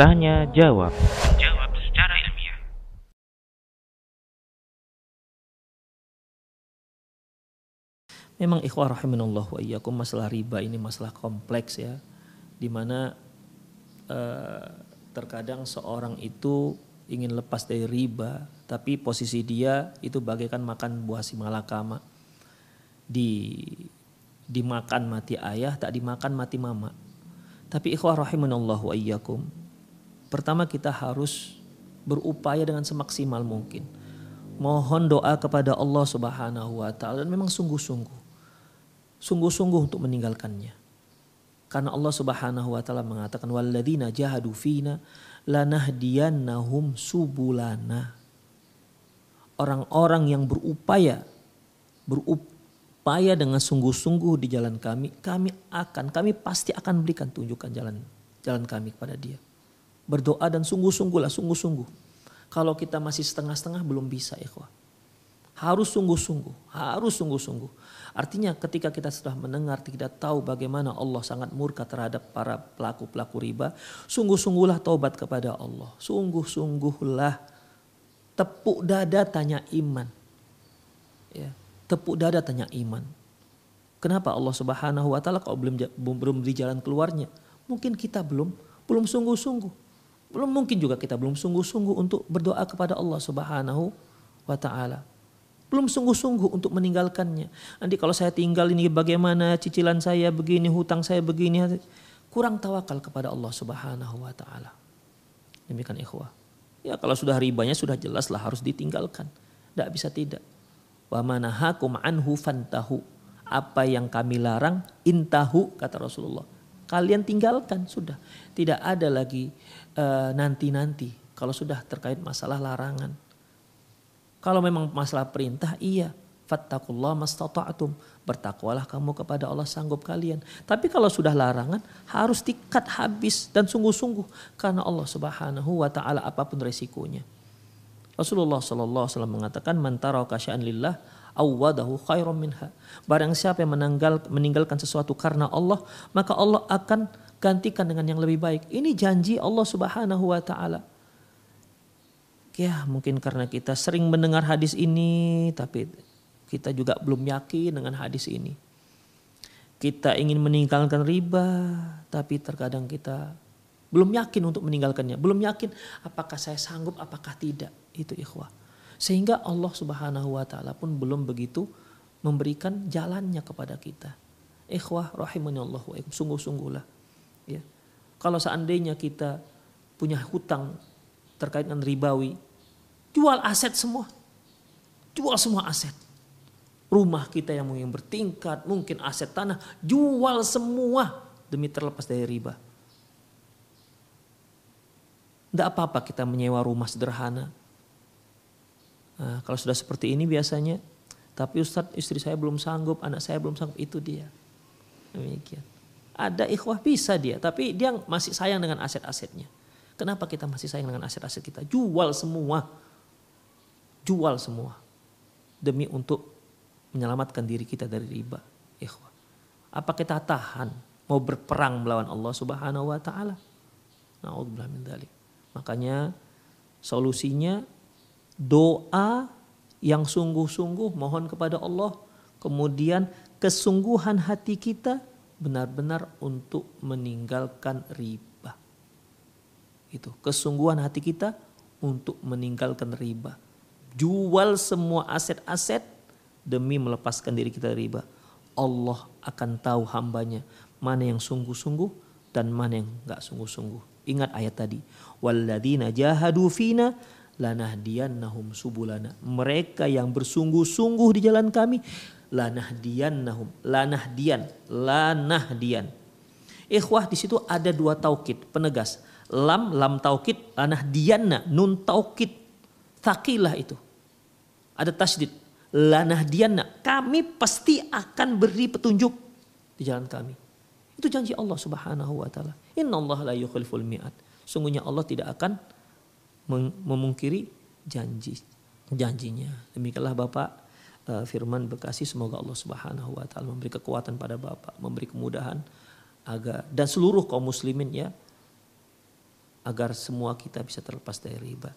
Tanya jawab. Jawab secara ilmiah. Memang ikhwah rahimanallah wa iyyakum masalah riba ini masalah kompleks ya. Di mana eh, terkadang seorang itu ingin lepas dari riba, tapi posisi dia itu bagaikan makan buah si malakama. Di dimakan mati ayah, tak dimakan mati mama. Tapi ikhwah rahimanallah wa iyyakum. Pertama kita harus berupaya dengan semaksimal mungkin. Mohon doa kepada Allah Subhanahu wa taala dan memang sungguh-sungguh sungguh-sungguh untuk meninggalkannya. Karena Allah Subhanahu wa taala mengatakan walladzina jahadu fina lanahdiyannahum subulana. Orang-orang yang berupaya berupaya dengan sungguh-sungguh di jalan kami, kami akan kami pasti akan berikan tunjukkan jalan jalan kami kepada dia. Berdoa dan sungguh-sungguhlah, sungguh-sungguh. Kalau kita masih setengah-setengah belum bisa ikhwah. Harus sungguh-sungguh, harus sungguh-sungguh. Artinya ketika kita sudah mendengar, tidak tahu bagaimana Allah sangat murka terhadap para pelaku-pelaku riba, sungguh-sungguhlah taubat kepada Allah. Sungguh-sungguhlah tepuk dada tanya iman. Ya, tepuk dada tanya iman. Kenapa Allah Subhanahu wa taala kalau belum belum di jalan keluarnya? Mungkin kita belum belum sungguh-sungguh. Belum mungkin juga kita belum sungguh-sungguh untuk berdoa kepada Allah Subhanahu wa taala belum sungguh-sungguh untuk meninggalkannya. Nanti kalau saya tinggal ini bagaimana cicilan saya begini, hutang saya begini, kurang tawakal kepada Allah Subhanahu wa taala. Demikian ikhwah. Ya kalau sudah ribanya sudah jelas lah harus ditinggalkan. Tidak bisa tidak. Wa manahakum anhu fantahu. Apa yang kami larang intahu kata Rasulullah. Kalian tinggalkan sudah. Tidak ada lagi uh, nanti-nanti kalau sudah terkait masalah larangan. Kalau memang masalah perintah, iya. Fattakullah mastata'atum. Bertakwalah kamu kepada Allah sanggup kalian. Tapi kalau sudah larangan, harus dikat habis dan sungguh-sungguh. Karena Allah subhanahu wa ta'ala apa pun resikonya. Rasulullah SAW mengatakan, Man taraka lillah awadahu khairum minha. Barang siapa yang menanggal, meninggalkan sesuatu karena Allah, maka Allah akan gantikan dengan yang lebih baik. Ini janji Allah subhanahu wa ta'ala. Ya mungkin karena kita sering mendengar hadis ini tapi kita juga belum yakin dengan hadis ini. Kita ingin meninggalkan riba tapi terkadang kita belum yakin untuk meninggalkannya. Belum yakin apakah saya sanggup apakah tidak. Itu ikhwah. Sehingga Allah subhanahu wa ta'ala pun belum begitu memberikan jalannya kepada kita. Ikhwah rahimani Allah wa sungguh-sungguhlah. Ya. Kalau seandainya kita punya hutang terkait dengan ribawi, jual aset semua. Jual semua aset. Rumah kita yang mungkin bertingkat, mungkin aset tanah, jual semua demi terlepas dari riba. Tidak apa-apa kita menyewa rumah sederhana. Nah, kalau sudah seperti ini biasanya, tapi Ustadz istri saya belum sanggup, anak saya belum sanggup, itu dia. Demikian. Ada ikhwah bisa dia, tapi dia masih sayang dengan aset-asetnya. Kenapa kita masih sayang dengan aset-aset kita? Jual semua. Jual semua. Demi untuk menyelamatkan diri kita dari riba. Ikhwah. Apa kita tahan mau berperang melawan Allah Subhanahu wa taala? Nauzubillah min dzalik. Makanya solusinya doa yang sungguh-sungguh mohon kepada Allah, kemudian kesungguhan hati kita benar-benar untuk meninggalkan riba itu kesungguhan hati kita untuk meninggalkan riba. Jual semua aset-aset demi melepaskan diri kita dari riba. Allah akan tahu hambanya mana yang sungguh-sungguh dan mana yang nggak sungguh-sungguh. Ingat ayat tadi. Walladzina jahadu fina lanahdiyannahum subulana. Mereka yang bersungguh-sungguh di jalan kami lanahdiyannahum. Lanahdian, lanahdian. Ikhwah di situ ada dua taukid penegas lam lam taukid anah dianna nun taukid takilah itu ada tasdid lanah dianna kami pasti akan beri petunjuk di jalan kami itu janji Allah subhanahu wa ta'ala. Inna Allah la yukhliful mi'at sungguhnya Allah tidak akan memungkiri janji janjinya. Demikianlah Bapak eh, Firman Bekasi. Semoga Allah Subhanahu wa taala memberi kekuatan pada Bapak, memberi kemudahan agar dan seluruh kaum muslimin ya agar semua kita bisa terlepas dari riba.